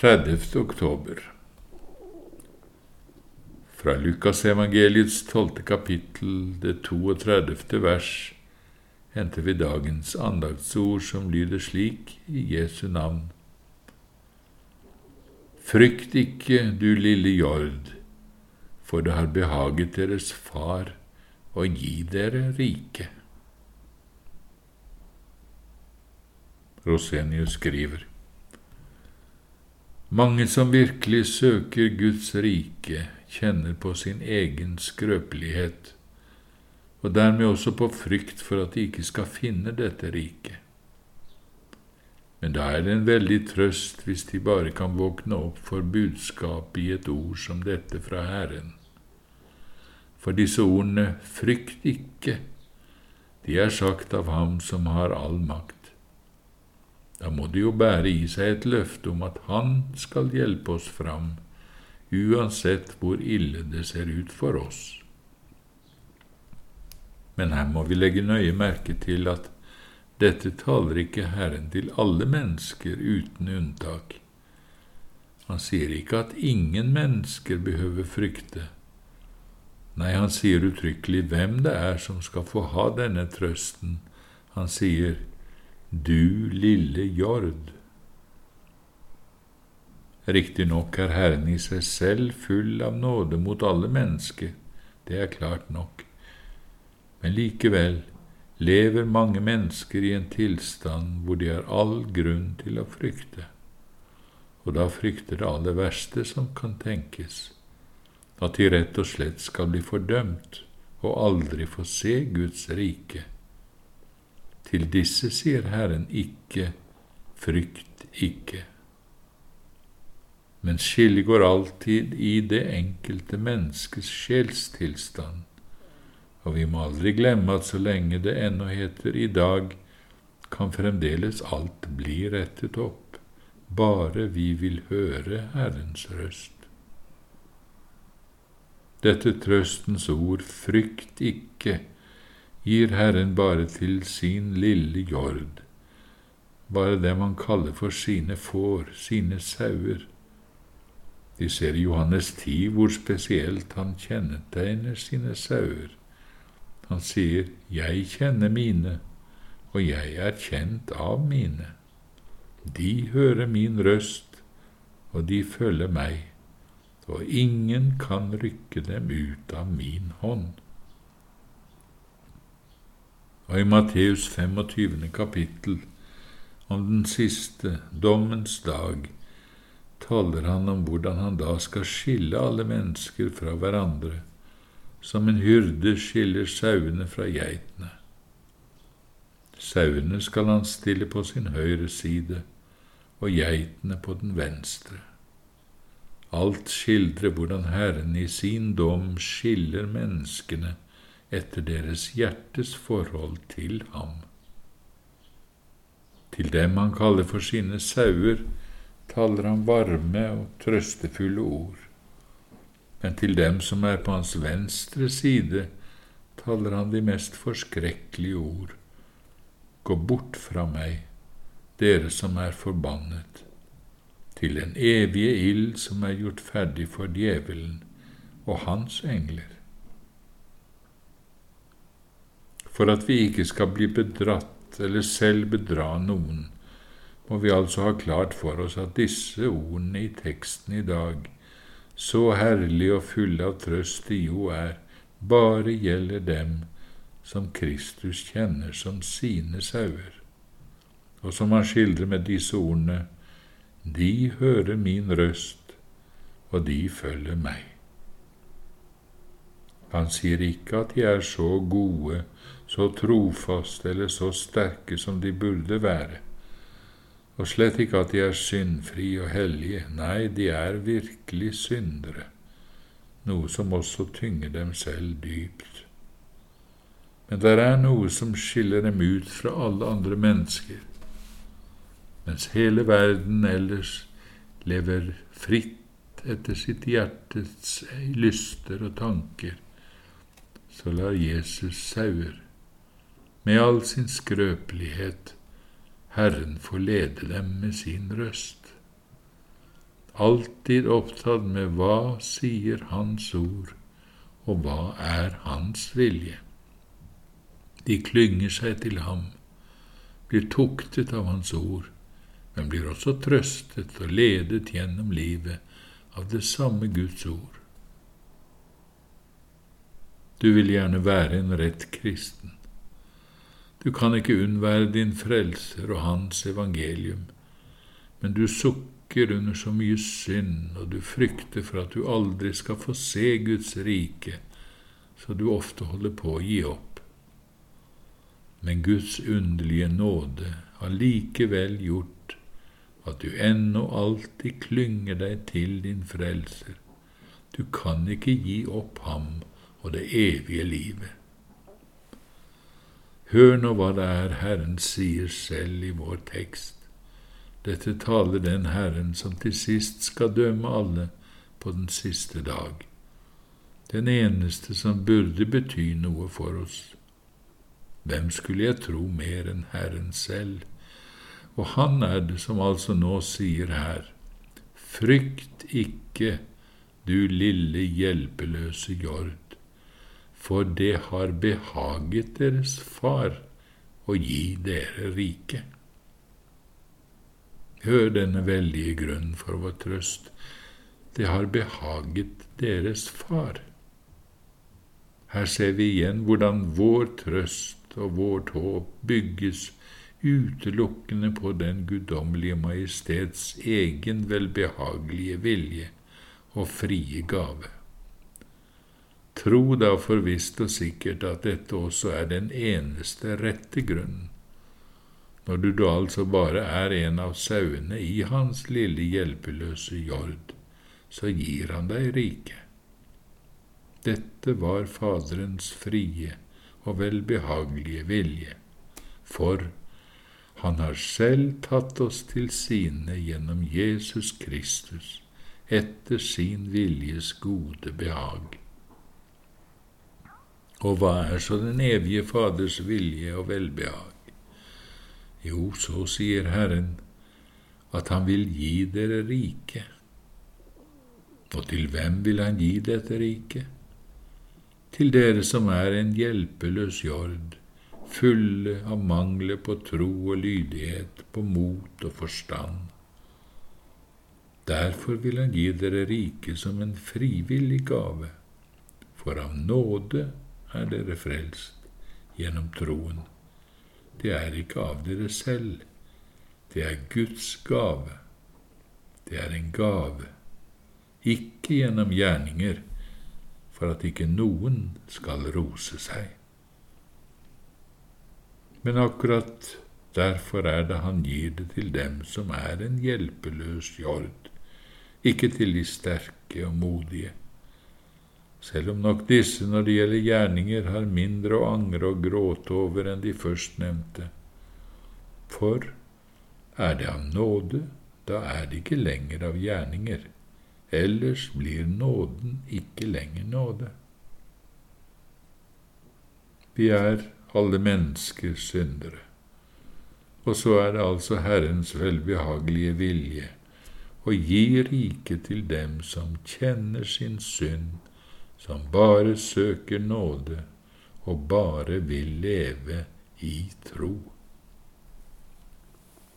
30. oktober Fra Lukasevangeliets tolvte kapittel, det 32. vers, henter vi dagens andaktsord som lyder slik i Jesu navn. Frykt ikke, du lille jord, for det har behaget deres far å gi dere rike. Rosenius skriver. Mange som virkelig søker Guds rike, kjenner på sin egen skrøpelighet, og dermed også på frykt for at de ikke skal finne dette riket. Men da er det en veldig trøst hvis de bare kan våkne opp for budskapet i et ord som dette fra Herren. For disse ordene frykt ikke, de er sagt av Ham som har all makt. Da må det jo bære i seg et løfte om at Han skal hjelpe oss fram, uansett hvor ille det ser ut for oss. Men her må vi legge nøye merke til at dette taler ikke Herren til alle mennesker uten unntak. Han sier ikke at ingen mennesker behøver frykte. Nei, han sier uttrykkelig hvem det er som skal få ha denne trøsten. Han sier, du lille jord. Riktignok er Herren i seg selv full av nåde mot alle mennesker, det er klart nok, men likevel lever mange mennesker i en tilstand hvor de har all grunn til å frykte, og da frykter det aller verste som kan tenkes, at de rett og slett skal bli fordømt og aldri få se Guds rike. Til disse sier Herren ikke, frykt ikke. Men skillet går alltid i det enkelte menneskes sjelstilstand, og vi må aldri glemme at så lenge det ennå heter i dag, kan fremdeles alt bli rettet opp, bare vi vil høre Herrens røst. Dette trøstens ord, frykt ikke, gir Herren bare til sin lille jord, bare det man kaller for sine får, sine sauer. De ser i Johannes 10 hvor spesielt han kjennetegner sine sauer. Han sier, Jeg kjenner mine, og jeg er kjent av mine. De hører min røst, og de følger meg, og ingen kan rykke dem ut av min hånd. Og i Matteus 25. kapittel, om den siste, dommens dag, taler han om hvordan han da skal skille alle mennesker fra hverandre, som en hyrde skiller sauene fra geitene. Sauene skal han stille på sin høyre side, og geitene på den venstre. Alt skildrer hvordan Herren i sin dom skiller menneskene etter deres hjertes forhold til ham. Til dem han kaller for sine sauer, taler han varme og trøstefulle ord, men til dem som er på hans venstre side, taler han de mest forskrekkelige ord. Gå bort fra meg, dere som er forbannet, til den evige ild som er gjort ferdig for djevelen og hans engler. For at vi ikke skal bli bedratt eller selv bedra noen, må vi altså ha klart for oss at disse ordene i teksten i dag, så herlige og fulle av trøst de jo er, bare gjelder dem som Kristus kjenner som sine sauer, og som han skildrer med disse ordene, de hører min røst, og de følger meg. Han sier ikke at de er så gode så trofaste eller så sterke som de burde være, og slett ikke at de er syndfrie og hellige, nei, de er virkelig syndere, noe som også tynger dem selv dypt. Men det er noe som skiller dem ut fra alle andre mennesker. Mens hele verden ellers lever fritt etter sitt hjertets lyster og tanker, så lar Jesus sauer med all sin skrøpelighet, Herren får lede dem med sin røst. alltid opptatt med hva sier Hans ord, og hva er Hans vilje. De klynger seg til ham, blir tuktet av Hans ord, men blir også trøstet og ledet gjennom livet av det samme Guds ord. Du vil gjerne være en rett kristen. Du kan ikke unnvære din frelser og hans evangelium, men du sukker under så mye synd, og du frykter for at du aldri skal få se Guds rike, så du ofte holder på å gi opp. Men Guds underlige nåde har likevel gjort at du ennå alltid klynger deg til din frelser. Du kan ikke gi opp ham og det evige livet. Hør nå hva det er Herren sier selv i vår tekst. Dette taler den Herren som til sist skal dømme alle på den siste dag, den eneste som burde bety noe for oss. Hvem skulle jeg tro mer enn Herren selv? Og han er det som altså nå sier her, Frykt ikke, du lille hjelpeløse jord for det har behaget deres far å gi dere rike. Hør denne veldige grunn for vår trøst. Det har behaget deres far. Her ser vi igjen hvordan vår trøst og vårt håp bygges utelukkende på den guddommelige majestets egen velbehagelige vilje og frie gave. Tro da for visst og sikkert at dette også er den eneste rette grunnen. Når du da altså bare er en av sauene i hans lille hjelpeløse jord, så gir han deg rike. Dette var Faderens frie og velbehagelige vilje, for han har selv tatt oss til sine gjennom Jesus Kristus, etter sin viljes gode behag. Og hva er så den evige Faders vilje og velbehag? Jo, så sier Herren at Han vil gi dere rike. Og til hvem vil Han gi dette riket? Til dere som er en hjelpeløs jord, fulle av mangler på tro og lydighet, på mot og forstand. Derfor vil Han gi dere riket som en frivillig gave, for av nåde er dere frelst gjennom troen. Det er ikke av dere selv, det er Guds gave. Det er en gave, ikke gjennom gjerninger, for at ikke noen skal rose seg. Men akkurat derfor er det han gir det til dem som er en hjelpeløs jord, ikke til de sterke og modige selv om nok disse når det gjelder gjerninger, har mindre å angre og gråte over enn de førstnevnte. For er det av nåde, da er det ikke lenger av gjerninger, ellers blir nåden ikke lenger nåde. Vi er alle mennesker syndere, og så er det altså Herrens velbehagelige vilje å gi riket til dem som kjenner sin synd som bare søker nåde og bare vil leve i tro.